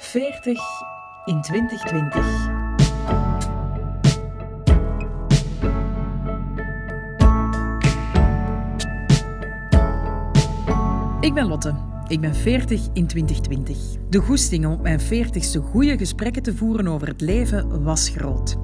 40 in 2020. Ik ben Lotte. Ik ben 40 in 2020. De goesting om op mijn 40ste goede gesprekken te voeren over het leven was groot.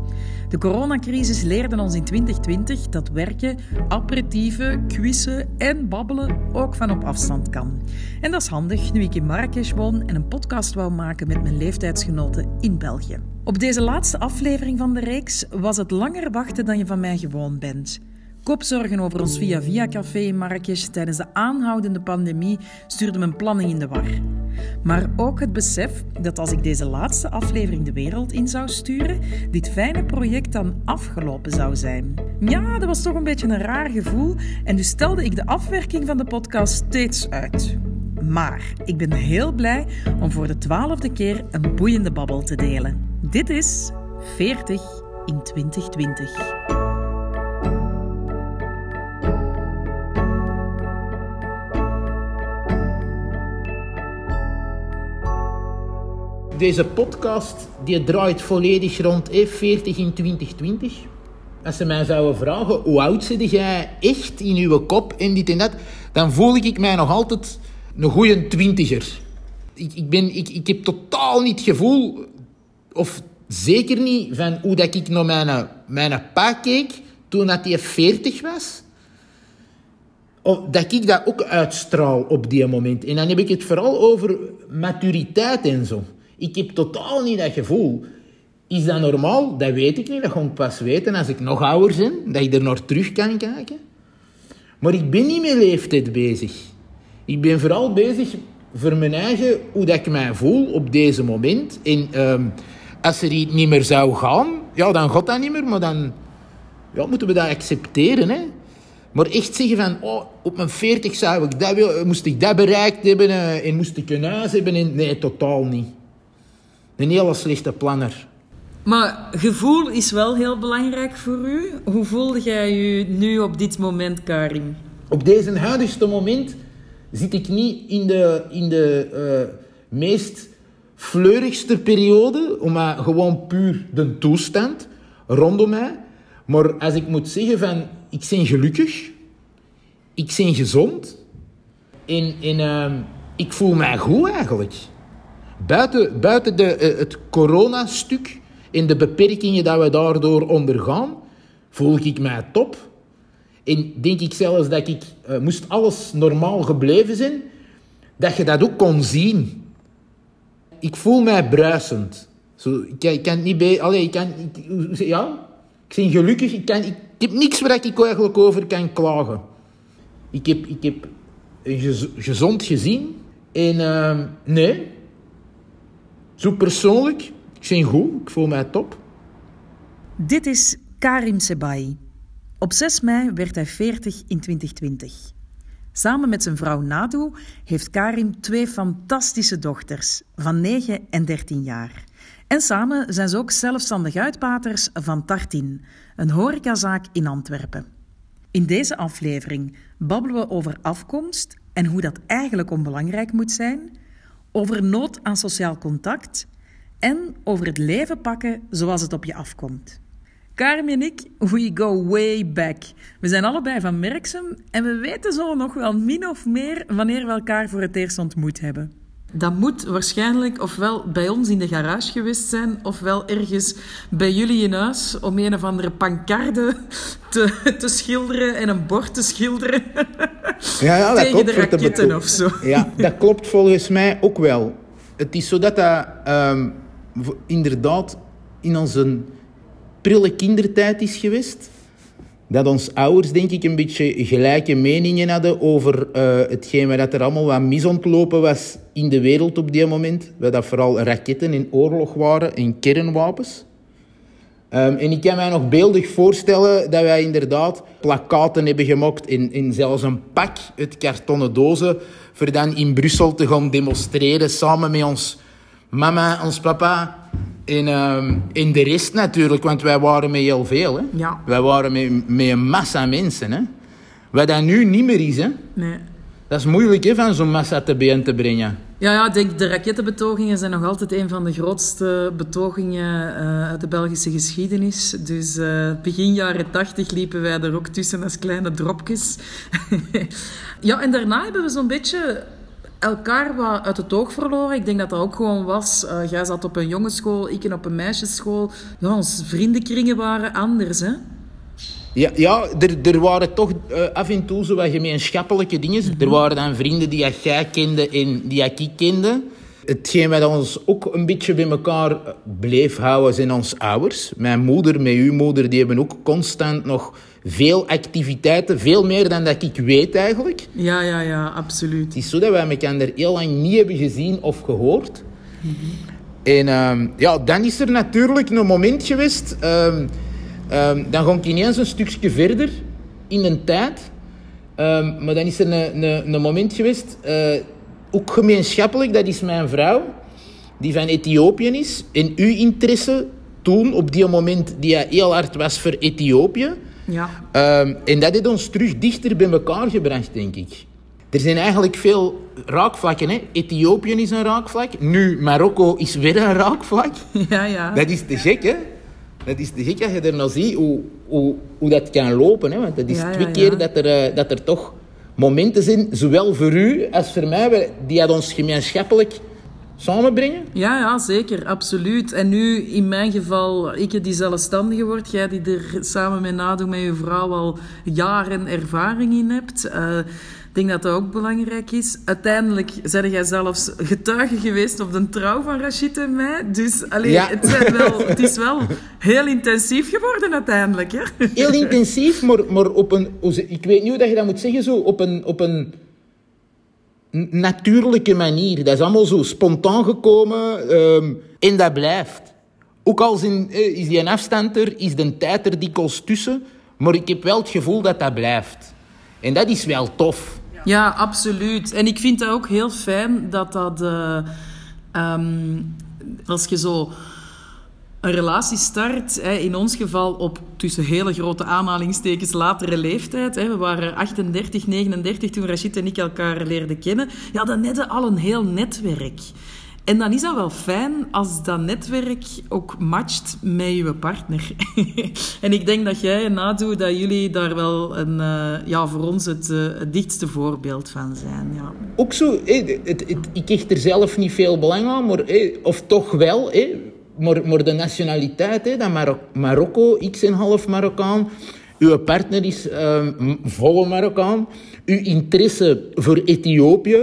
De coronacrisis leerde ons in 2020 dat werken, aperitieven, quizzen en babbelen ook van op afstand kan. En dat is handig nu ik in Marrakesh woon en een podcast wou maken met mijn leeftijdsgenoten in België. Op deze laatste aflevering van de reeks was het langer wachten dan je van mij gewoon bent. Kopzorgen over ons Via Via café in Marrakesh tijdens de aanhoudende pandemie stuurde mijn planning in de war. Maar ook het besef dat als ik deze laatste aflevering de wereld in zou sturen, dit fijne project dan afgelopen zou zijn. Ja, dat was toch een beetje een raar gevoel en dus stelde ik de afwerking van de podcast steeds uit. Maar ik ben heel blij om voor de twaalfde keer een boeiende babbel te delen. Dit is 40 in 2020. Deze podcast die draait volledig rond F40 in 2020. Als ze mij zouden vragen, hoe oud zit jij echt in uw kop en dit en dat, dan voel ik mij nog altijd een goede twintiger. Ik, ik, ben, ik, ik heb totaal niet het gevoel, of zeker niet, van hoe dat ik naar mijn, mijn pa keek toen dat hij 40 was. Of dat ik dat ook uitstraal op die moment. En dan heb ik het vooral over maturiteit en zo. Ik heb totaal niet dat gevoel. Is dat normaal? Dat weet ik niet. Dat ga ik pas weten als ik nog ouder ben. Dat ik er naar terug kan kijken. Maar ik ben niet met leeftijd bezig. Ik ben vooral bezig voor mijn eigen, hoe dat ik mij voel op deze moment. En ehm, als er iets niet meer zou gaan, ja, dan gaat dat niet meer. Maar dan ja, moeten we dat accepteren. Hè? Maar echt zeggen van, oh, op mijn 40 zou ik dat, moest ik dat bereikt hebben eh, en moest ik een huis hebben. En, nee, totaal niet. Een hele slechte planner. Maar gevoel is wel heel belangrijk voor u. Hoe voelde jij je nu op dit moment, Karim? Op deze huidigste moment zit ik niet in de, in de uh, meest fleurigste periode, maar gewoon puur de toestand rondom mij. Maar als ik moet zeggen van, ik ben gelukkig, ik ben gezond en, en uh, ik voel mij goed eigenlijk. Buiten, buiten de, uh, het coronastuk en de beperkingen dat we daardoor ondergaan, voel ik mij top. En denk ik zelfs dat ik, uh, moest alles normaal gebleven zijn, dat je dat ook kon zien. Ik voel mij bruisend. Zo, ik, kan niet bij... Allee, ik kan... Ik, ja, ik ben gelukkig. Ik, kan, ik, heb niks waar ik eigenlijk over kan klagen. Ik heb, ik heb gezond gezien. En uh, nee, zo persoonlijk, ik ben goed, ik voel mij top. Dit is Karim Sebai. Op 6 mei werd hij 40 in 2020. Samen met zijn vrouw Nadu heeft Karim twee fantastische dochters van 9 en 13 jaar. En samen zijn ze ook zelfstandig uitbaters van Tartin, een horecazaak in Antwerpen. In deze aflevering babbelen we over afkomst en hoe dat eigenlijk onbelangrijk moet zijn over nood aan sociaal contact en over het leven pakken zoals het op je afkomt. Karim en ik, we go way back. We zijn allebei van Merksem en we weten zo nog wel min of meer wanneer we elkaar voor het eerst ontmoet hebben. Dat moet waarschijnlijk ofwel bij ons in de garage geweest zijn, ofwel ergens bij jullie in huis om een of andere pancarde te, te schilderen en een bord te schilderen. Ja, ja, dat Tegen klopt, de raketten of zo. Ja, dat klopt volgens mij ook wel. Het is zo dat dat um, inderdaad in onze prille kindertijd is geweest dat ons ouders, denk ik, een beetje gelijke meningen hadden over uh, hetgeen dat er allemaal wat misontlopen was in de wereld op die moment. Dat vooral raketten in oorlog waren en kernwapens. Um, en ik kan mij nog beeldig voorstellen dat wij inderdaad plakaten hebben gemaakt in, in zelfs een pak uit kartonnen dozen voor dan in Brussel te gaan demonstreren samen met ons mama, ons papa en, uh, en de rest natuurlijk, want wij waren met heel veel. Hè? Ja. Wij waren met, met een massa mensen. Hè? Wat dat nu niet meer is. Hè? Nee. Dat is moeilijk hè, van zo'n massa te bijeen te brengen. Ja, ja, ik denk de rakettenbetogingen zijn nog altijd een van de grootste betogingen uh, uit de Belgische geschiedenis. Dus uh, begin jaren tachtig liepen wij er ook tussen als kleine dropjes. ja, en daarna hebben we zo'n beetje elkaar wat uit het oog verloren. Ik denk dat dat ook gewoon was. Uh, jij zat op een jongensschool, ik op een meisjesschool. Ja, onze vriendenkringen waren anders, hè? Ja, ja er, er waren toch uh, af en toe zo wat gemeenschappelijke dingen. Mm -hmm. Er waren dan vrienden die jij kende en die ik kende. Hetgeen wat ons ook een beetje bij elkaar bleef houden, zijn onze ouders. Mijn moeder met uw moeder, die hebben ook constant nog veel activiteiten. Veel meer dan dat ik weet eigenlijk. Ja, ja, ja, absoluut. Het is zo dat wij elkaar heel lang niet hebben gezien of gehoord. Mm -hmm. En um, ja, dan is er natuurlijk een moment geweest... Um, Um, dan ga ik ineens een stukje verder in de tijd. Maar dan is er een, een, een moment geweest, uh, ook gemeenschappelijk, dat is mijn vrouw, die van Ethiopië is. En uw interesse toen, op die moment, die heel hard was voor Ethiopië. Ja. Um, en dat heeft ons terug dichter bij elkaar gebracht, denk ik. Er zijn eigenlijk veel raakvlakken. Hè? Ethiopië is een raakvlak. Nu, Marokko is weer een raakvlak. Ja, ja. Dat is te gek, hè? Dat is te gek als je er nou ziet hoe, hoe, hoe dat kan lopen. Hè? Want dat is Ja, twee ja. keer dat er, uh, dat er toch momenten zijn, zowel voor u als voor mij, die dat ons gemeenschappelijk samenbrengen. Ja, ja, zeker, absoluut. En nu, in mijn geval, ik die zelfstandige wordt, jij die er samen mee nadoet met je vrouw al jaren ervaring in hebt. Uh, ik denk dat dat ook belangrijk is. Uiteindelijk zijn jij zelfs getuige geweest op de trouw van Rachid en mij. Dus allee, Ja. het, zijn wel, het is wel heel intensief geworden uiteindelijk. Hè? Heel intensief, maar, maar op een... Ik weet niet hoe dat je dat moet zeggen, zo op een... Op een natuurlijke manier. Dat is allemaal zo spontaan gekomen ehm, en dat blijft. Ook al zijn, eh, is die een afstand er, is de tijd er dikwijls tussen, maar ik heb wel het gevoel dat dat blijft. En dat is wel tof. Ja, absoluut. En ik vind dat ook heel fijn dat dat... eh, ehm, als je zo een relatie start, in ons geval op tussen hele grote aanhalingstekens latere leeftijd. We waren 38, 39 toen Rachid en ik elkaar leerden kennen. Ja, dan net al een heel netwerk. En dan is dat wel fijn als dat netwerk ook matcht met je partner. en ik denk dat jij en Nadu, dat jullie daar wel een, eh, ja, voor ons het, eh, het dichtste voorbeeld van zijn. Ja. Ook zo, het, het, ik hecht er zelf niet veel belang aan, maar, of toch wel, maar, maar de nationaliteit, dat Marok Marokko, ik ben half Marokkaan, uw partner is ehm, m- volle Marokkaan, uw interesse voor Ethiopië,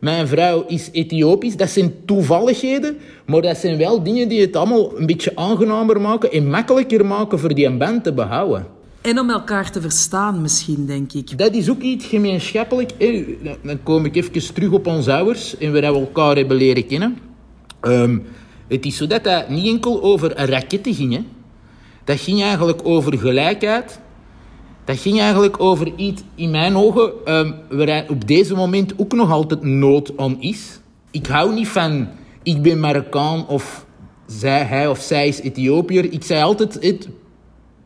mijn vrouw is Ethiopisch, dat zijn toevalligheden, maar dat zijn wel dingen die het allemaal een beetje aangenamer maken en makkelijker maken voor die band te behouden. En om elkaar te verstaan misschien, denk ik. Dat is ook iets gemeenschappelijk. hè. Dan- kom ik even terug op onze ouders en waar we elkaar hebben leren kennen. Ehm, het is zo dat niet enkel over raketten ging. Hè. Dat ging eigenlijk over gelijkheid. Dat ging eigenlijk over iets, in mijn ogen, ehm, waar op deze moment ook nog altijd nood aan is. Ik hou niet van, ik ben Marokkaan of zij, hij of zij is Ethiopiër. Ik zei altijd, het,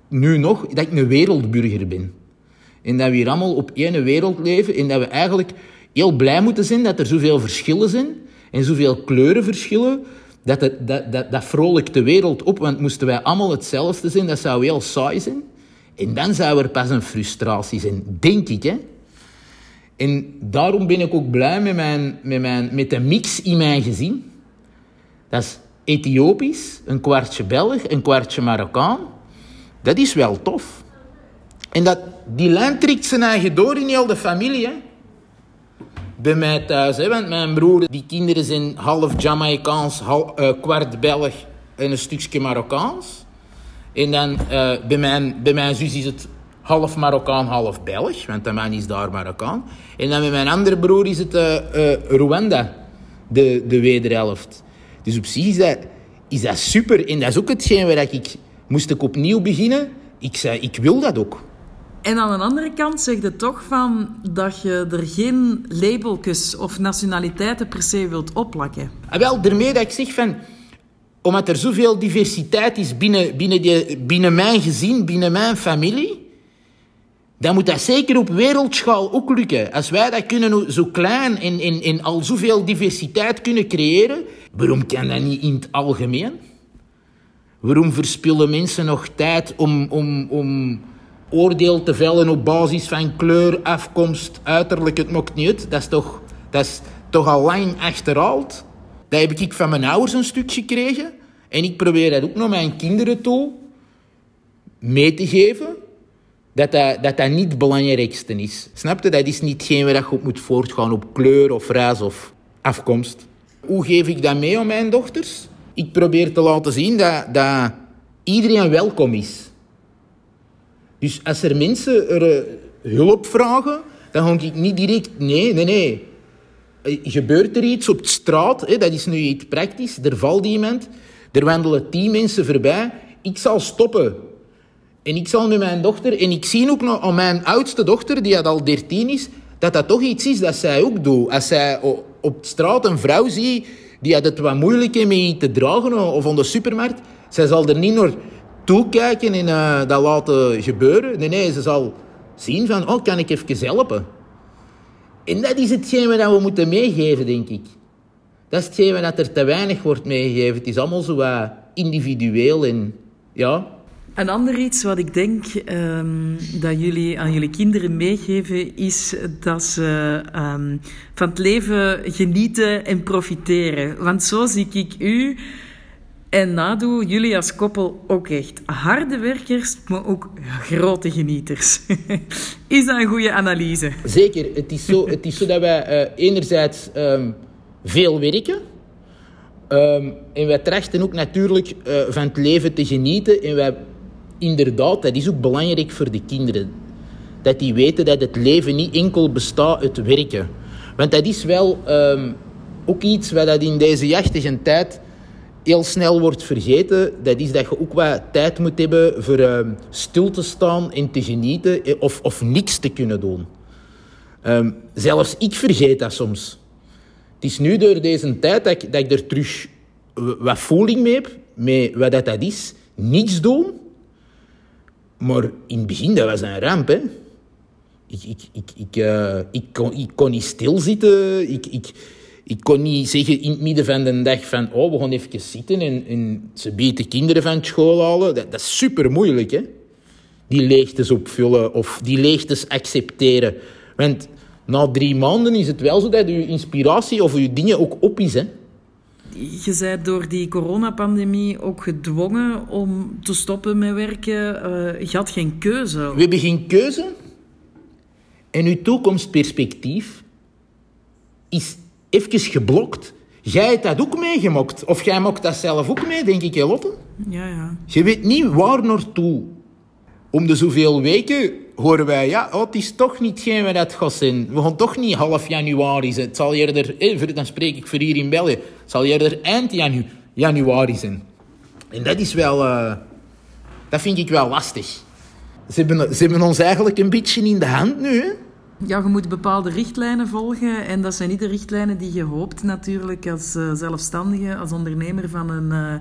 nu nog, dat ik een wereldburger ben. En dat we hier allemaal op één wereld leven. En dat we eigenlijk heel blij moeten zijn dat er zoveel verschillen zijn. En zoveel kleurenverschillen. Dat, het, dat, dat, dat vrolijkt de wereld op. Want moesten wij allemaal hetzelfde zijn, dat zou heel saai zijn. En dan zou er pas een frustratie zijn, denk ik. Hè? En daarom ben ik ook blij met, mijn, met, mijn, met de mix in mijn gezin. Dat is Ethiopisch, een kwartje Belg, een kwartje Marokkaan. Dat is wel tof. En dat, die lijn trekt zijn eigen door in heel de familie. Bij mij thuis, want mijn broer, die kinderen zijn half Jamaicaans, hal, eh, kwart Belg en een stukje Marokkaans. En dan eh, bij, mijn, bij mijn zus is het half Marokkaan, half Belg, want de man is daar Marokkaan. En dan bij mijn andere broer is het eh, Rwanda, de, de wederhelft. Dus op zich is dat, is dat super. En dat is ook hetgeen waar ik... Moest ik opnieuw beginnen, ik zei, ik wil dat ook. En aan de andere kant zeg je toch van dat je er geen labeltjes of nationaliteiten per se wilt opplakken. En wel, daarmee dat ik zeg van... Omdat er zoveel diversiteit is binnen, binnen, die, binnen mijn gezin, binnen mijn familie... dan moet dat zeker op wereldschaal ook lukken. Als wij dat kunnen zo klein en, en, en al zoveel diversiteit kunnen creëren, waarom kan dat niet in het algemeen? Waarom verspillen mensen nog tijd om, om, om oordeel te vellen op basis van kleur, afkomst, uiterlijk? Het maakt niet uit. Dat is toch, dat is toch al lang achterhaald? Dat heb ik van mijn ouders een stuk gekregen. En ik probeer dat ook naar mijn kinderen toe mee te geven. Dat dat, dat, dat niet het belangrijkste is. Snap je? Dat is niet hetgeen waar je op moet voortgaan op kleur of ras of afkomst. Hoe geef ik dat mee aan mijn dochters? Ik probeer te laten zien dat, dat iedereen welkom is. Dus als er mensen er, uh, hulp vragen, dan ga ik niet direct... Nee, nee, nee. Eh, gebeurt er iets op de straat, hè, dat is nu iets praktisch, er valt iemand, er wandelen tien mensen voorbij, ik zal stoppen. En ik zal met mijn dochter, en ik zie ook nog aan mijn oudste dochter, die al dertien is, dat dat toch iets is dat zij ook doet. Als zij op straat een vrouw ziet die had het wat moeilijk mee te dragen of aan de supermarkt, zij zal er niet naar toekijken en uh, dat laten gebeuren. Nee, nee, ze zal zien van, oh, kan ik even helpen? En dat is hetgeen wat we moeten meegeven, denk ik. Dat is hetgeen wat er te weinig wordt meegegeven. Het is allemaal zo wat individueel en ja, een ander iets wat ik denk um, dat jullie aan jullie kinderen meegeven, is dat ze um, van het leven genieten en profiteren. Want zo zie ik u en Nadu, jullie als koppel, ook echt harde werkers, maar ook grote genieters. is dat een goede analyse? Zeker. Het is zo, het is zo dat wij uh, enerzijds um, veel werken. Um, en wij trachten ook natuurlijk uh, van het leven te genieten. En wij inderdaad, dat is ook belangrijk voor de kinderen. Dat die weten dat het leven niet enkel bestaat uit werken. Want dat is wel um, ook iets wat dat in deze jachtige tijd heel snel wordt vergeten. Dat is dat je ook wat tijd moet hebben voor um, stil te staan en te genieten eh, of, of niks te kunnen doen. Um, zelfs ik vergeet dat soms. Het is nu door deze tijd dat ik, dat ik er terug wat voeling mee heb, met wat dat, dat is. Niks doen maar in het begin, dat was een ramp, hè. Ik, ik, ik, ik, uh, ik, kon, ik kon niet stilzitten. Ik, ik, ik kon niet zeggen in het midden van de dag van... Oh, we gaan even zitten en, en ze biedt kinderen van school halen. Dat, dat is super moeilijk, hè. Die leegtes opvullen of die leegtes accepteren. Want na drie maanden is het wel zo dat je inspiratie of je dingen ook op is, hè je bent door die coronapandemie ook gedwongen om te stoppen met werken. Uh, je had geen keuze. We hebben geen keuze. En uw toekomstperspectief is even geblokt. Jij hebt dat ook meegemaakt. Of jij maakt dat zelf ook mee, denk ik, Lotte? Ja, ja. Je weet niet waar naartoe. Om de zoveel weken horen wij, ja, oh, het is toch niet geen we dat gaat zijn. We gaan toch niet half januari zijn. Het zal eerder, eh, dan spreek ik voor hier in België, het zal eerder eind janu januari zijn. En dat is wel, uh, dat vind ik wel lastig. Ze hebben, ze hebben ons eigenlijk een beetje in de hand nu, hè? Ja, je moet bepaalde richtlijnen volgen. En dat zijn niet de richtlijnen die je hoopt natuurlijk als uh, zelfstandige, als ondernemer van een, uh,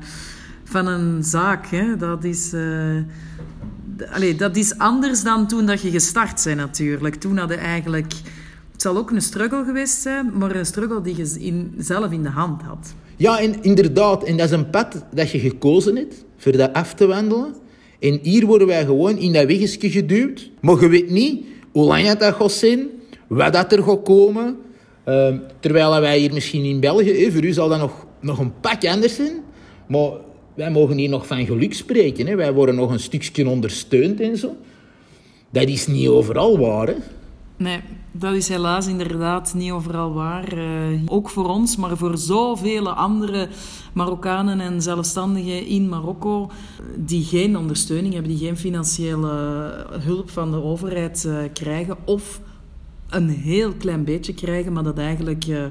van een zaak. Hè. Dat is... Uh, dat is anders dan toen dat je gestart bent natuurlijk. Toen had je eigenlijk... Het zal ook een struggle geweest zijn, maar een struggle die je in, zelf in de hand had. Ja, inderdaad. En dat is een pad dat je gekozen hebt voor dat af te wandelen. En hier worden wij gewoon in dat weggesje geduwd. Maar je weet niet hoe lang dat gaat zijn, wat dat er gaat komen. Uh, terwijl wij hier misschien in België, voor u zal dat nog, nog een pak anders zijn. Maar wij mogen hier nog van geluk spreken. Hè. Wij worden nog een stukje ondersteund en zo. Dat is niet overal waar, hè? Nee, dat is helaas inderdaad niet overal waar. Uh, ook voor ons, maar voor zoveel andere Marokkanen en zelfstandigen in Marokko die geen ondersteuning hebben, die geen financiële hulp van de overheid uh, krijgen of een heel klein beetje krijgen, maar dat eigenlijk uh,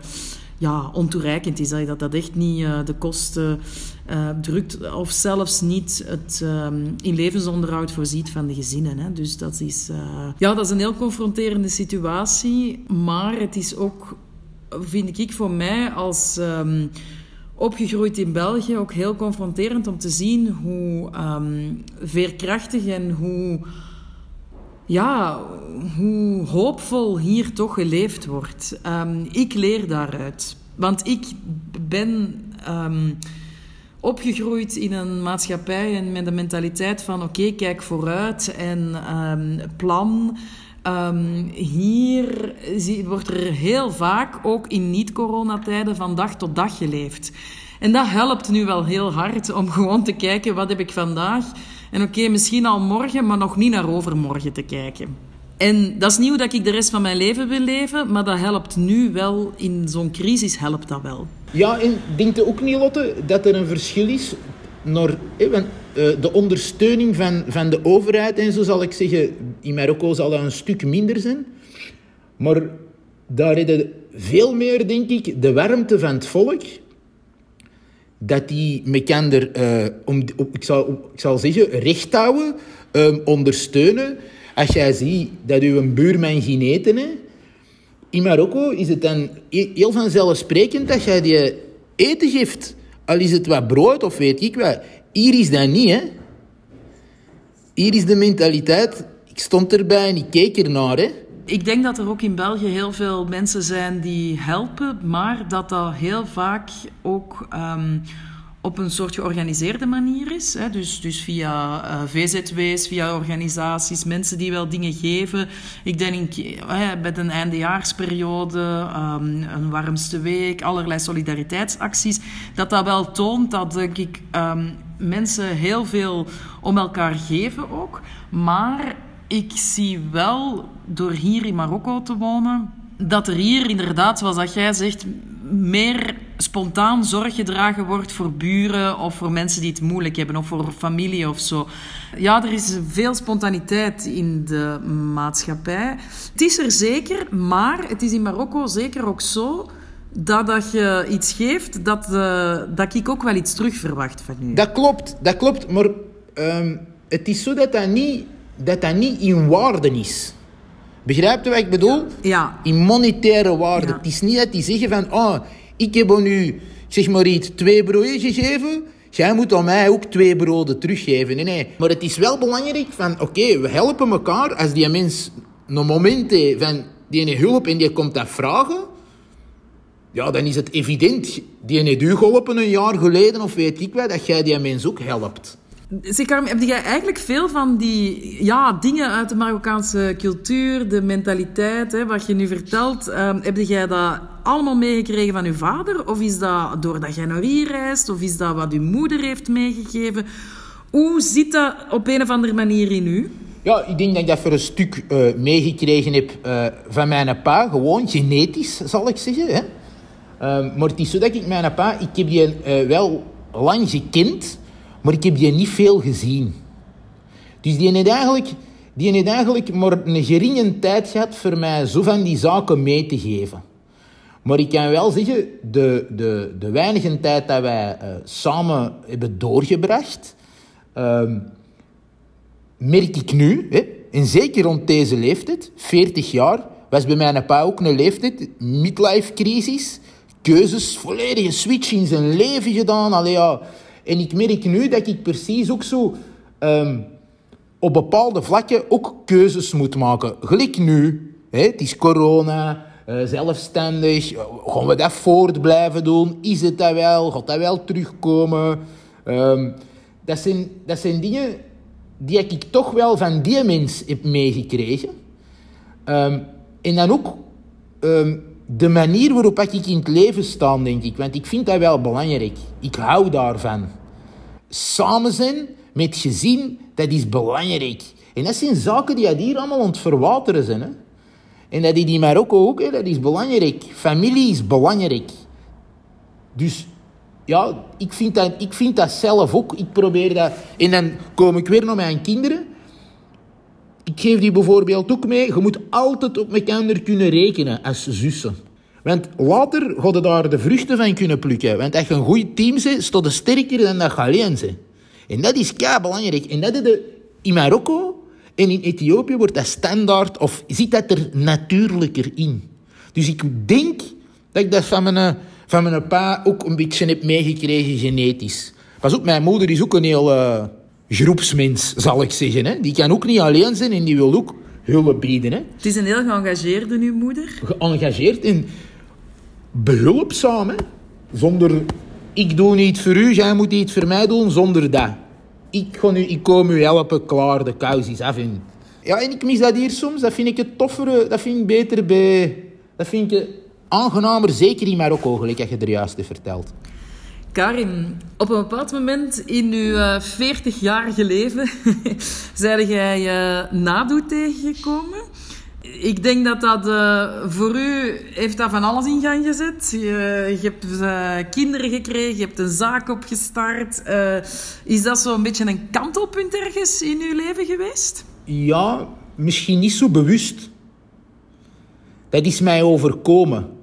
ja, ontoereikend is. Dat dat echt niet de kosten uh, drukt of zelfs niet het um, in levensonderhoud voorziet van de gezinnen. Hè. Dus dat is, uh, ja, dat is een heel confronterende situatie, maar het is ook, vind ik voor mij als um, opgegroeid in België ook heel confronterend om te zien hoe um, veerkrachtig en hoe ja, hoe hoopvol hier toch geleefd wordt. Ehm, ik leer daaruit. Want ik ben ehm, opgegroeid in een maatschappij en met de mentaliteit van oké, kijk vooruit en um, plan. hier wordt er heel vaak, ook in niet-coronatijden, van dag tot dag geleefd. En dat helpt nu wel heel hard om gewoon te kijken wat heb ik vandaag. En oké, misschien al morgen, maar nog niet naar overmorgen te kijken. En dat is niet hoe dat ik de rest van mijn leven wil leven, maar dat helpt nu wel, in zo'n crisis helpt dat wel. Ja, en denkt u ook niet, Lotte, dat er een verschil is naar eh, de ondersteuning van, van de overheid en zo zal ik zeggen, in Marokko zal dat een stuk minder zijn. Maar daar is veel meer, denk ik, de warmte van het volk dat die mekander, uh, om, ik, zal, ik zal zeggen, recht houden, um, ondersteunen. Als jij ziet dat een buurman geen eten heeft, in Marokko is het dan heel vanzelfsprekend dat jij die eten geeft. Al is het wat brood of weet ik wat. Hier is dat niet, hè. Hier is de mentaliteit... Ik stond erbij en ik keek ernaar, hè. Ik denk dat er ook in België heel veel mensen zijn die helpen, maar dat dat heel vaak ook um, op een soort georganiseerde manier is. Hè. Dus, dus via eh, VZW's, via organisaties, mensen die wel dingen geven. Ik denk met een eindejaarsperiode, um, een warmste week, allerlei solidariteitsacties, dat dat wel toont dat denk ik, um, mensen heel veel om elkaar geven ook. Maar ik zie wel, door hier in Marokko te wonen, dat er hier inderdaad, zoals dat jij zegt, meer spontaan zorg gedragen wordt voor buren of voor mensen die het moeilijk hebben of voor familie of zo. Ja, er is veel spontaniteit in de maatschappij. Het is er zeker, maar het is in Marokko zeker ook zo dat als je iets geeft, dat, uh, dat ik ook wel iets terug verwacht van u. Dat klopt, dat klopt. Maar um, het is zo dat dat niet dat dat niet in waarde is. Begrijpt u wat ik bedoel? Ja. In monetaire waarde. Het is niet dat die zeggen van, oh, ik heb aan u, zeg maar iets, twee broden gegeven. Jij moet aan mij ook twee broden teruggeven. Nee, nee. Maar het is wel belangrijk van, oké, we helpen elkaar. Als die mens een moment heeft van, die hulp en die komt dat vragen. Ja, dan is het evident. Die heeft u geholpen een jaar geleden of weet ik wat, dat jij die mens ook helpt. Zeker, heb jij eigenlijk veel van die ja, dingen uit de Marokkaanse cultuur, de mentaliteit, hè, wat je nu vertelt, um, heb jij dat allemaal meegekregen van uw vader? Of is dat doordat jij naar hier reist? Of is dat wat uw moeder heeft meegegeven? Hoe zit dat op een of andere manier in u? Ja, ik denk dat ik dat voor een stuk uh, meegekregen heb uh, van mijn pa. Gewoon genetisch, zal ik zeggen. Hè? Uh, maar het is zo dat ik mijn pa... Ik heb die uh, wel lang gekend... Maar ik heb die niet veel gezien. Dus die heeft eigenlijk, die heeft eigenlijk maar een geringe tijd gehad voor mij zo van die zaken mee te geven. Maar ik kan wel zeggen, de, de, de weinige tijd dat wij uh, samen hebben doorgebracht, uh, merk ik nu, hè, en zeker rond deze leeftijd, 40 jaar, was bij mijn pa ook een leeftijd, midlife crisis, keuzes, volledige switch in zijn leven gedaan. Allee, ja, en ik merk nu dat ik precies ook zo um, op bepaalde vlakken ook keuzes moet maken. Gelijk nu. Hè? Het is corona, uh, zelfstandig. Gaan we dat voort blijven doen? Is het dat wel? Gaat dat wel terugkomen? Um, dat, zijn, dat zijn dingen die ik toch wel van die mens heb meegekregen. Um, en dan ook de manier waarop ik in het leven sta, denk ik. Want ik vind dat wel belangrijk. Ik hou daarvan. Samen zijn met gezin, dat is belangrijk. En dat zijn zaken die hier allemaal aan het verwateren zijn. Hè? En dat in Marokko ook, hè, dat is belangrijk. Familie is belangrijk. Dus ja, ik vind, dat, ik vind dat zelf ook. Ik probeer dat... En dan kom ik weer naar mijn kinderen. Ik geef die bijvoorbeeld ook mee. Je moet altijd op elkaar kunnen rekenen als zussen. Want later ga je daar de vruchten van kunnen plukken. Want als je een goed team bent, staat je sterker dan dat je alleen bent. En dat is kei belangrijk. En dat is de, in Marokko en in Ethiopië wordt dat standaard, of zit dat er natuurlijker in. Dus ik denk dat ik dat van mijn, van mijn pa ook een beetje heb meegekregen genetisch. Pas op, mijn moeder is ook een heel uh, groepsmens, zal ik zeggen. Hè? Die kan ook niet alleen zijn en die wil ook hulp bieden. Hè. Het is een heel geëngageerde, uw moeder. Geëngageerd en behulpzaam. Hè. Zonder, ik doe niet voor u, jij moet iets voor mij doen, zonder dat. Ik, ga nu, ik kom u helpen, klaar, de kous is af. En, ja, en ik mis dat hier soms, dat vind ik het toffere, dat vind ik beter bij... Dat vind ik aangenamer, zeker in Marokko, gelijk dat je er juist hebt verteld. Karim, op een bepaald moment in uw uh, eh, 40-jarige leven zijn jij uh, nadoe tegengekomen. Ik denk dat dat uh, voor u heeft dat van alles in gang gezet. Je, je hebt kinderen gekregen, je hebt een zaak opgestart. is dat zo'n beetje een kantelpunt ergens in uw leven geweest? Ja, misschien niet zo bewust. Dat is mij overkomen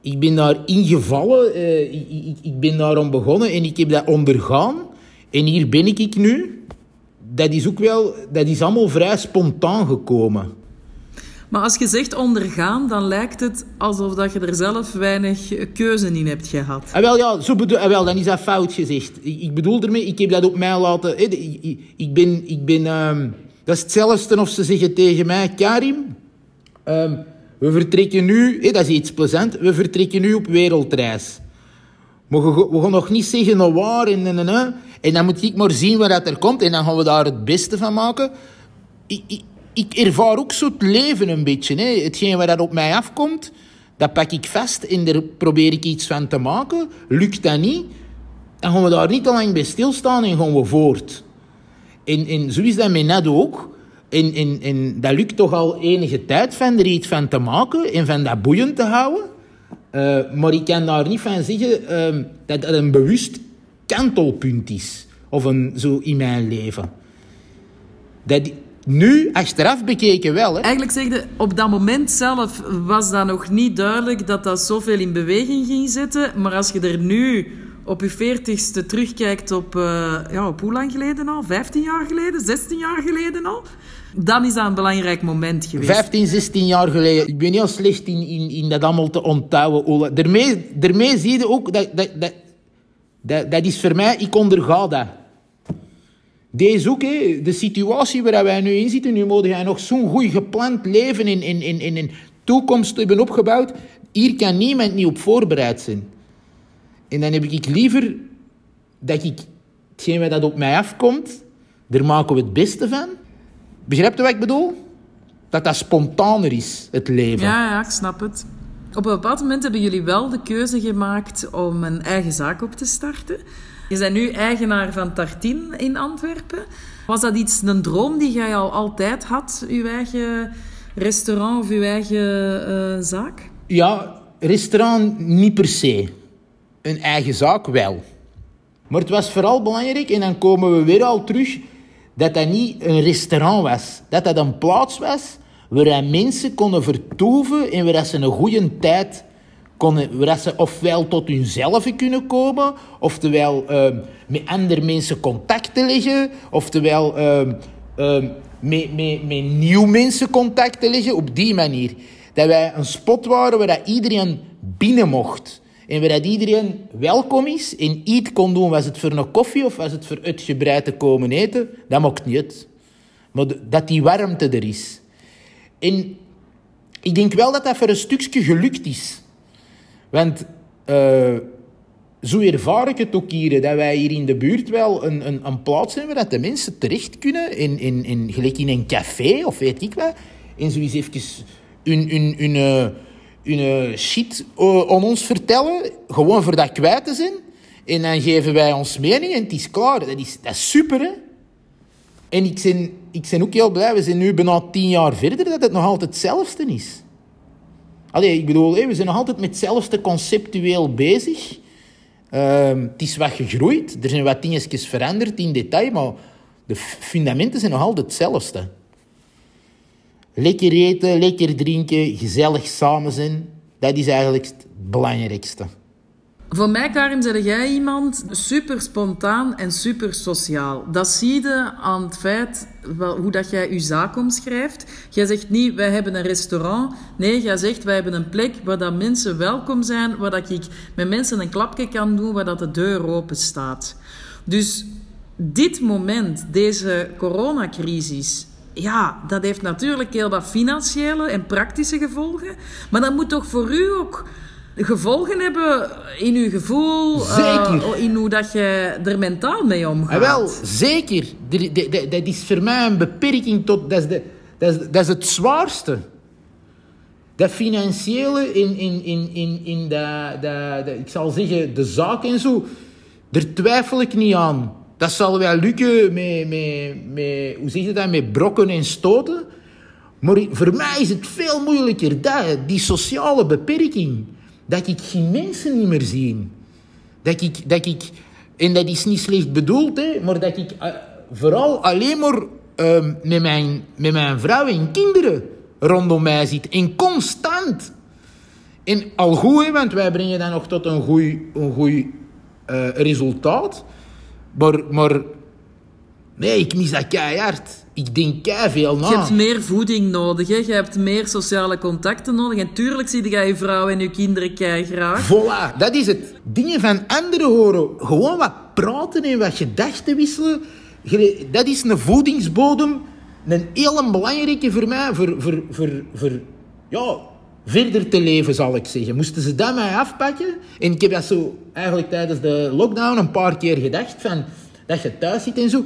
ik ben daar ingevallen, uh, ik, ik, ik, ben daarom begonnen en ik heb dat ondergaan. En hier ben ik nu. Dat is ook wel, dat is allemaal vrij spontaan gekomen. Maar als je zegt ondergaan, dan lijkt het alsof dat je er zelf weinig keuze in hebt gehad. Ah, wel, ja, zo bedoel, ah, wel, dan is dat fout gezegd. Ik, ik bedoel ermee, ik heb dat op mij laten... ik, ik, ben... Ik ben um, dat is hetzelfde of ze zeggen tegen mij... Karim, um, we vertrekken nu, dat is iets plezant, we vertrekken nu op wereldreis. Maar we gaan nog niet zeggen nou waar en, en, en, en dan moet ik maar zien wat er komt en dan gaan we daar het beste van maken. Ik, ik, ik ervaar ook zo het leven een beetje. Hè. Hetgeen wat dat op mij afkomt, dat pak ik vast en daar probeer ik iets van te maken. Lukt dat niet, dan gaan we daar niet te lang bij stilstaan en gaan we voort. En, en zo is dat met net ook. En, en, en dat lukt toch al enige tijd van er iets van te maken en van dat boeiend te houden. Uh, maar ik kan daar niet van zeggen uh, dat dat een bewust kantelpunt is. Of een, zo in mijn leven. Dat, nu, achteraf bekeken wel. Hè. Eigenlijk zeg je, op dat moment zelf was dat nog niet duidelijk dat dat zoveel in beweging ging zetten. Maar als je er nu op je veertigste terugkijkt op, uh, ja, op hoe lang geleden al? 15 jaar geleden? 16 jaar geleden al? Dan is dat een belangrijk moment geweest. 15, 16 jaar geleden. Ik ben heel slecht in, in, in dat allemaal te onthouden. Daarmee, daarmee zie je ook, dat, dat, dat, dat, is voor mij, ik onderga dat. Deze ook, hè, de situatie waar wij nu in zitten, nu moet jij nog zo'n goed gepland leven in, in, in, in een toekomst hebben opgebouwd. Hier kan niemand niet op voorbereid zijn. En dan heb ik liever dat ik hetgeen wat dat op mij afkomt, daar maken we het beste van. Begrijpt u wat ik bedoel? Dat dat spontaner is, het leven. Ja, ja, ik snap het. Op een bepaald moment hebben jullie wel de keuze gemaakt om een eigen zaak op te starten. Je bent nu eigenaar van Tartin in Antwerpen. Was dat iets, een droom die jij al altijd had, uw eigen restaurant of uw eigen uh, zaak? Ja, restaurant niet per se. Een eigen zaak wel. Maar het was vooral belangrijk, en dan komen we weer al terug dat dat niet een restaurant was. Dat dat een plaats was waar mensen konden vertoeven en waar ze een goede tijd konden, waar ze ofwel tot hunzelf kunnen komen, oftewel uh, met andere mensen contact te leggen, oftewel uh, uh, met, met, met nieuwe mensen contact te leggen, op die manier. Dat wij een spot waren waar dat iedereen binnen mocht. En waar iedereen welkom is en iets kon doen, was het voor een koffie of was het voor uitgebreid te komen eten, dat maakt niet. Maar dat die warmte er is. En ik denk wel dat dat voor een stukje gelukt is. Want uh, zo ervaar ik het ook hier, dat wij hier in de buurt wel een, een, een plaats hebben waar de mensen terecht kunnen, in, in, in, gelijk in een café of weet ik wat, en zo eens even uh, hun shit uh, aan ons vertellen, gewoon voor dat kwijt te zijn. En dan geven wij ons mening en het is klaar. Dat is, dat is super, hè? En ik ben, ik ben ook heel blij, we zijn nu bijna tien jaar verder, dat het nog altijd hetzelfde is. Allee, ik bedoel, we zijn nog altijd met hetzelfde conceptueel bezig. Uh, het is wat gegroeid, er zijn wat dingetjes veranderd in detail, maar de fundamenten zijn nog altijd hetzelfde. Lekker eten, lekker drinken, gezellig samen zijn. Dat is eigenlijk het belangrijkste. Voor mij, Karim, zeg jij iemand super spontaan en super sociaal. Dat zie je aan het feit wel, hoe dat jij je zaak omschrijft. Jij zegt niet, wij hebben een restaurant. Nee, jij zegt, wij hebben een plek waar dat mensen welkom zijn, waar dat ik met mensen een klapje kan doen, waar dat de deur open staat. Dus dit moment, deze coronacrisis, ja, dat heeft natuurlijk heel wat financiële en praktische gevolgen. Maar dat moet toch voor u ook gevolgen hebben in uw gevoel, Zeker. eh, in hoe dat je er mentaal mee omgaat. Ah, wel, zeker. Er- Dat is voor mij een beperking tot... Dat is, de, dat is, dat is het zwaarste. Dat financiële in, in, in, in, in de, de, de- ik zal zeggen, de zaak en zo, daar twijfel ik niet aan. Dat zal wel lukken met, met, met hoe zeg je dat, met brokken en stoten. Maar voor mij is het veel moeilijker, dat, die sociale beperking. Dat ik geen mensen niet meer zie. Dat ik, dat ik, en dat is niet slecht bedoeld, hè, maar dat ik eh, vooral alleen maar ehm, met, mijn, met mijn vrouw en kinderen rondom mij zit. En constant. En al goed, want wij brengen dat nog tot een goed een eh, resultaat. Maar, maar nee, ik mis dat keihard. Ik denk veel na. Je hebt meer voeding nodig, hè? je hebt meer sociale contacten nodig. En tuurlijk zie je je vrouw en je kinderen kei graag. Voilà, dat is het. Dingen van anderen horen. Gewoon wat praten en wat gedachten wisselen. Dat is een voedingsbodem. Een heel belangrijke voor mij. Voor, voor, voor, voor ja, verder te leven, zal ik zeggen. Moesten ze dat mij afpakken? En ik heb dat zo eigenlijk tijdens de lockdown een paar keer gedacht. Van, dat je thuis zit en zo.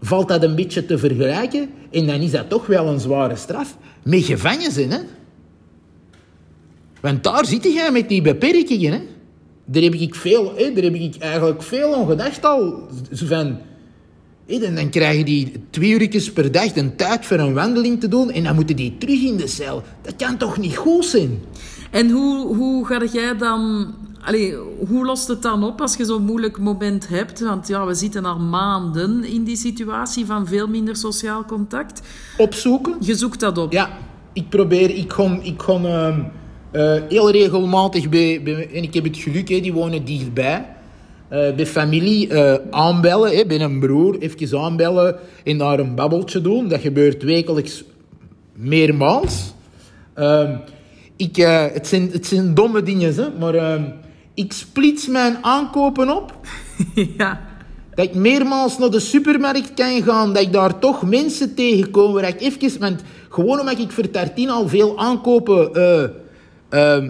Valt dat een beetje te vergelijken? En dan is dat toch wel een zware straf. Met gevangen hè? Want daar zit jij met die beperkingen. Hè? Daar heb ik veel, hè? Daar heb ik eigenlijk veel aan gedacht al. Van, hè, dan, dan krijg je die twee uurtjes per dag een tijd voor een wandeling te doen en dan moeten die terug in de cel. Dat kan toch niet goed zijn? En hoe, hoe ga jij dan... Allee, hoe lost het dan op als je zo'n moeilijk moment hebt? Want ja, we zitten al maanden in die situatie van veel minder sociaal contact. Opzoeken. Je zoekt dat op. Ja, ik probeer, ik ga, ik ehm, eh, heel regelmatig bij, bij- en ik heb het geluk, hè, die wonen dichtbij, eh, bij familie eh, aanbellen, hè, bij een broer, even aanbellen en daar een babbeltje doen. Dat gebeurt wekelijks meermaals. Ehm, ik, eh, het, zijn, het zijn domme dingen, hè, maar ehm, ik splits mijn aankopen op. ja. Dat ik meermaals naar de supermarkt kan gaan, dat ik daar toch mensen tegenkom waar ik even... Want gewoon omdat ik voor Tartine al veel aankopen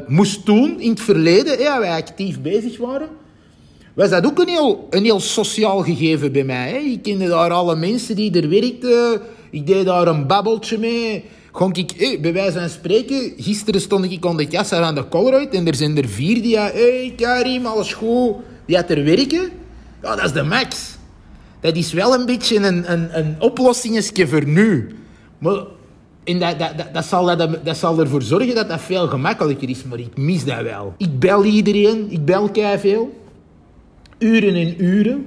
moest doen in het verleden, hè, waar wij actief bezig waren, was dat ook een heel, een heel sociaal gegeven bij mij. Hè. Ik kende daar alle mensen die er werkten. Ik deed daar een babbeltje mee. Gonk ik, eh, bij wijze van spreken, gisteren stond ik aan de kassa aan de Colruyt en er zijn er vier die, ja, hey Karim, alles goed, die had er werken. Ja, dat is de max. Dat is wel een beetje een, een, een oplossingetje voor nu. Maar en dat, dat, dat, dat, zal, dat, dat zal ervoor zorgen dat dat veel gemakkelijker is, maar ik mis dat wel. Ik bel iedereen, ik bel veel. Uren en uren.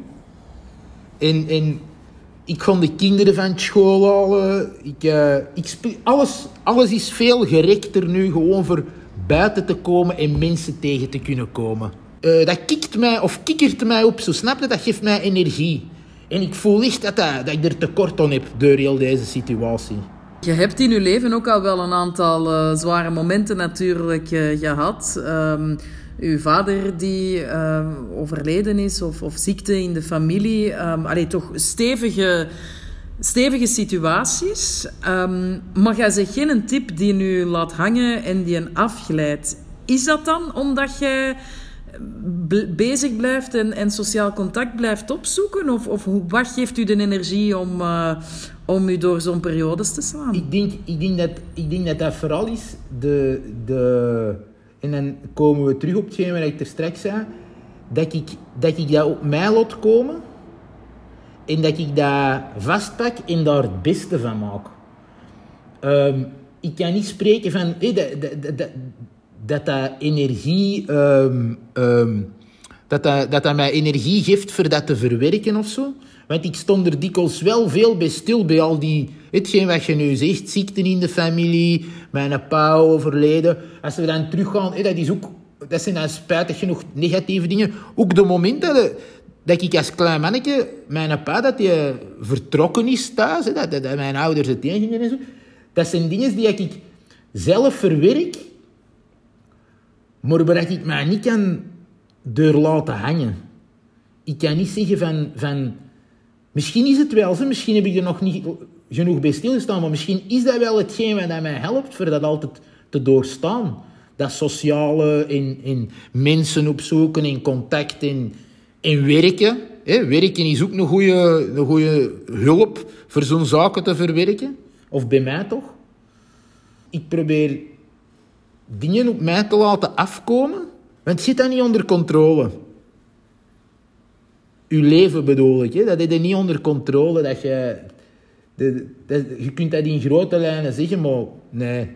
En, en ik ga de kinderen van school halen. Ik, eh, ik alles, alles is veel gerekter nu, gewoon voor buiten te komen en mensen tegen te kunnen komen. Eh, dat kikt mij, of kikkert mij op, zo snap je? Dat geeft mij energie. En ik voel echt dat, dat, dat ik er tekort aan heb door heel deze situatie. Je hebt in je leven ook al wel een aantal eh, zware momenten natuurlijk eh, gehad. Ehm, uw vader die ehm, overleden is of, of ziekte in de familie. Allee, toch stevige, stevige situaties. Ehm, maar jij zegt geen tip die nu laat hangen en die een afglijdt. Is dat dan omdat jij bezig blijft en, en sociaal contact blijft opzoeken? Of, of wat geeft u de energie om, eh, om u door zo'n periodes te slaan? Ik denk, ik denk, dat, ik denk dat dat vooral is de, de... En dan komen we terug op hetgeen wat ik er straks zei. Dat ik, dat ik op mij laat komen. En dat ik dat vastpak en daar het beste van maak. Ehm, ik kan niet spreken van... hé, dat, dat, dat, dat, dat energie... ehm, ehm, dat, dat, dat dat mij energie geeft voor dat te verwerken of zo. Want ik stond er dikwijls wel veel bij stil, bij al die... Hetgeen wat je nu zegt, ziekten in de familie, mijn pa overleden. Als we dan teruggaan, hé, dat, is ook, dat zijn dan spijtig genoeg negatieve dingen. Ook de momenten dat, ik als klein manneke, mijn pa, dat hij vertrokken is thuis, dat, mijn ouders het gingen en zo. Dat zijn dingen die ik zelf verwerk, maar waar ik mij niet kan door laten hangen. Ik kan niet zeggen van, van misschien is het wel zo, misschien heb ik er nog niet genoeg bij stilstaan. Maar misschien is dat wel hetgeen wat mij helpt voor dat altijd te doorstaan. Dat sociale, in, in mensen opzoeken, in contact, in, in werken. Hè? Werken is ook een goede, een hulp voor zo'n zaken te verwerken. Of bij mij toch. Ik probeer dingen op mij te laten afkomen, want zit dat niet onder controle. Uw leven bedoel ik, hè? dat is niet onder controle. Dat je, dat, je kunt dat in grote lijnen zeggen, maar nee.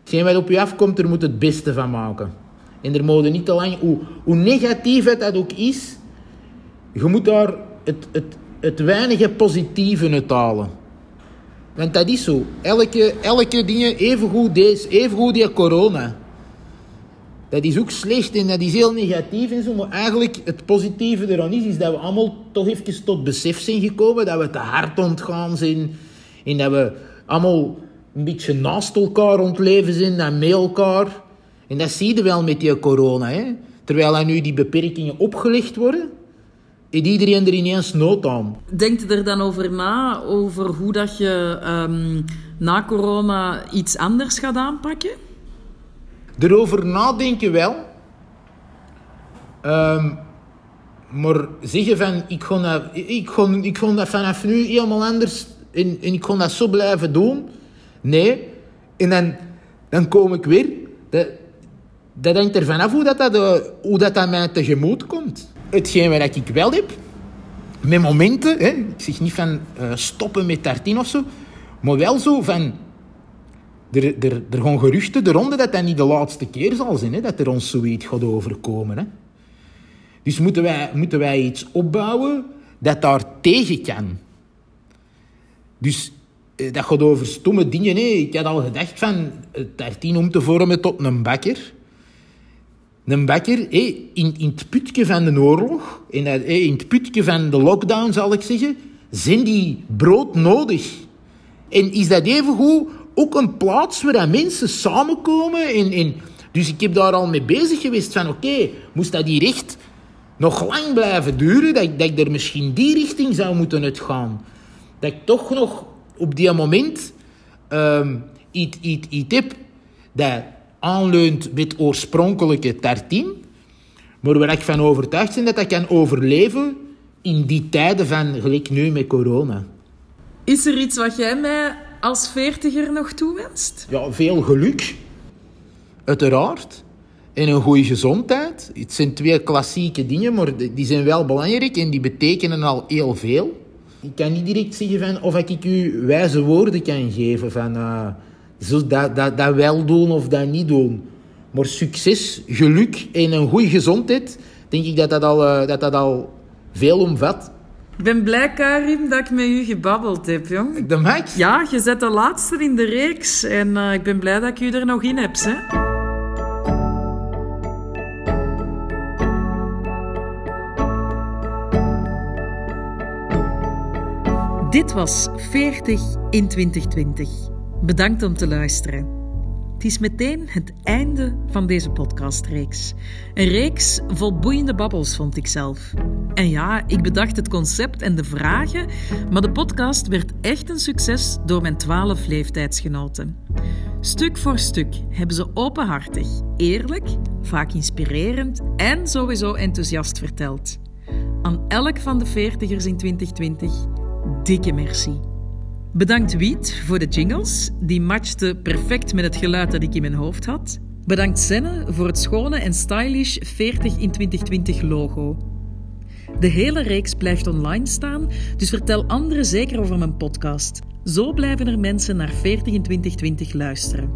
Hetgeen wat op je afkomt, er moet het beste van maken. En er mogen niet te lang, hoe, hoe negatief het dat ook is, je moet daar het, het, het weinige positieve uit halen. Want dat is zo. Elke, elke ding, evengoed deze, evengoed die corona. Dat is ook slecht en dat is heel negatief en zo. Maar eigenlijk het positieve eraan is, is dat we allemaal toch even tot besef zijn gekomen. Dat we te hard ontgaan zijn. En dat we allemaal een beetje naast elkaar ontleven zijn, dan met elkaar. En dat zie je wel met die corona. Hè? Terwijl er nu die beperkingen opgelegd worden, heeft iedereen er ineens nood aan. Denkt er dan over na, over hoe dat je um, na corona iets anders gaat aanpakken? Erover nadenken wel. Um, maar zeggen van, ik ga, dat, ik, ga, ik ga dat vanaf nu helemaal anders en, ik ga dat zo blijven doen. Nee. En dan, dan kom ik weer. Dat, dat hangt er vanaf hoe dat, dat, uh, hoe dat, dat mij tegemoet komt. Hetgeen wat ik wel heb, met momenten, hè, ik zeg niet van uh, stoppen met tartine of zo, maar wel zo van... Er, er, er gaan geruchten de ronde dat dat niet de laatste keer zal zijn, hè, dat er ons zoiets gaat overkomen. Hè. Dus moeten wij, moeten wij iets opbouwen dat daar tegen kan. Dus eh, dat gaat over stomme dingen. Ik had al gedacht van tartine om te vormen tot een bakker. Een bakker in, in het putje van de oorlog, in, hé, in het putje van de lockdown zal ik zeggen, zijn die brood nodig. En is dat evengoed ook een plaats waar mensen samenkomen? En, en, dus ik heb daar al mee bezig geweest van oké, moest dat hier echt nog lang blijven duren, dat, dat ik er misschien die richting zou moeten uitgaan. Dat ik toch nog op die moment um, iets, iets, iets heb dat aanleunt met oorspronkelijke tartine, maar waar ik van overtuigd ben dat dat kan overleven in die tijden van gelijk nu met corona. Is er iets wat jij mij als veertiger nog toewenst? Ja, veel geluk. Uiteraard. En een goede gezondheid. Het zijn twee klassieke dingen, maar die zijn wel belangrijk en die betekenen al heel veel. Ik kan niet direct zeggen of ik u wijze woorden kan geven van... Zo dat, dat, dat wel doen of dat niet doen. Maar succes, geluk en een goede gezondheid, denk ik dat dat al, uh, dat dat al veel omvat. Ik ben blij, Karim, dat ik met u gebabbeld heb, jong. De Max? Ja, je zet de laatste in de reeks en uh, ik ben blij dat ik u er nog in heb, hè. Dit was 40 in 2020. Bedankt om te luisteren. Het is meteen het einde van deze podcastreeks. Een reeks vol boeiende babbels, vond ik zelf. En ja, ik bedacht het concept en de vragen, maar de podcast werd echt een succes door mijn twaalf leeftijdsgenoten. Stuk voor stuk hebben ze openhartig, eerlijk, vaak inspirerend en sowieso enthousiast verteld. Aan elk van de veertigers in 2020 dikke merci. Bedankt Wiet voor de jingles. Die matchte perfect met het geluid dat ik in mijn hoofd had. Bedankt Senne voor het schone en stylish 40 in 2020 logo. De hele reeks blijft online staan, dus vertel anderen zeker over mijn podcast. Zo blijven er mensen naar 40 in 2020 luisteren.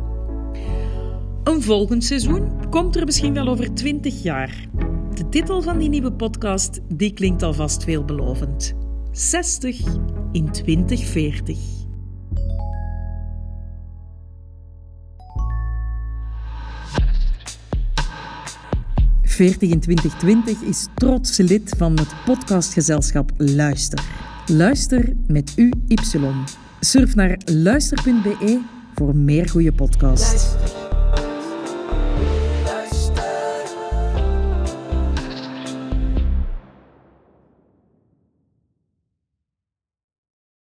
Een volgend seizoen komt er misschien wel over 20 jaar. De titel van die nieuwe podcast die klinkt alvast veelbelovend. 60 in 2040. Veertig in 2020 is trots lid van het podcastgezelschap Luister. Luister met UY. Surf naar luister.be voor meer goede podcasts.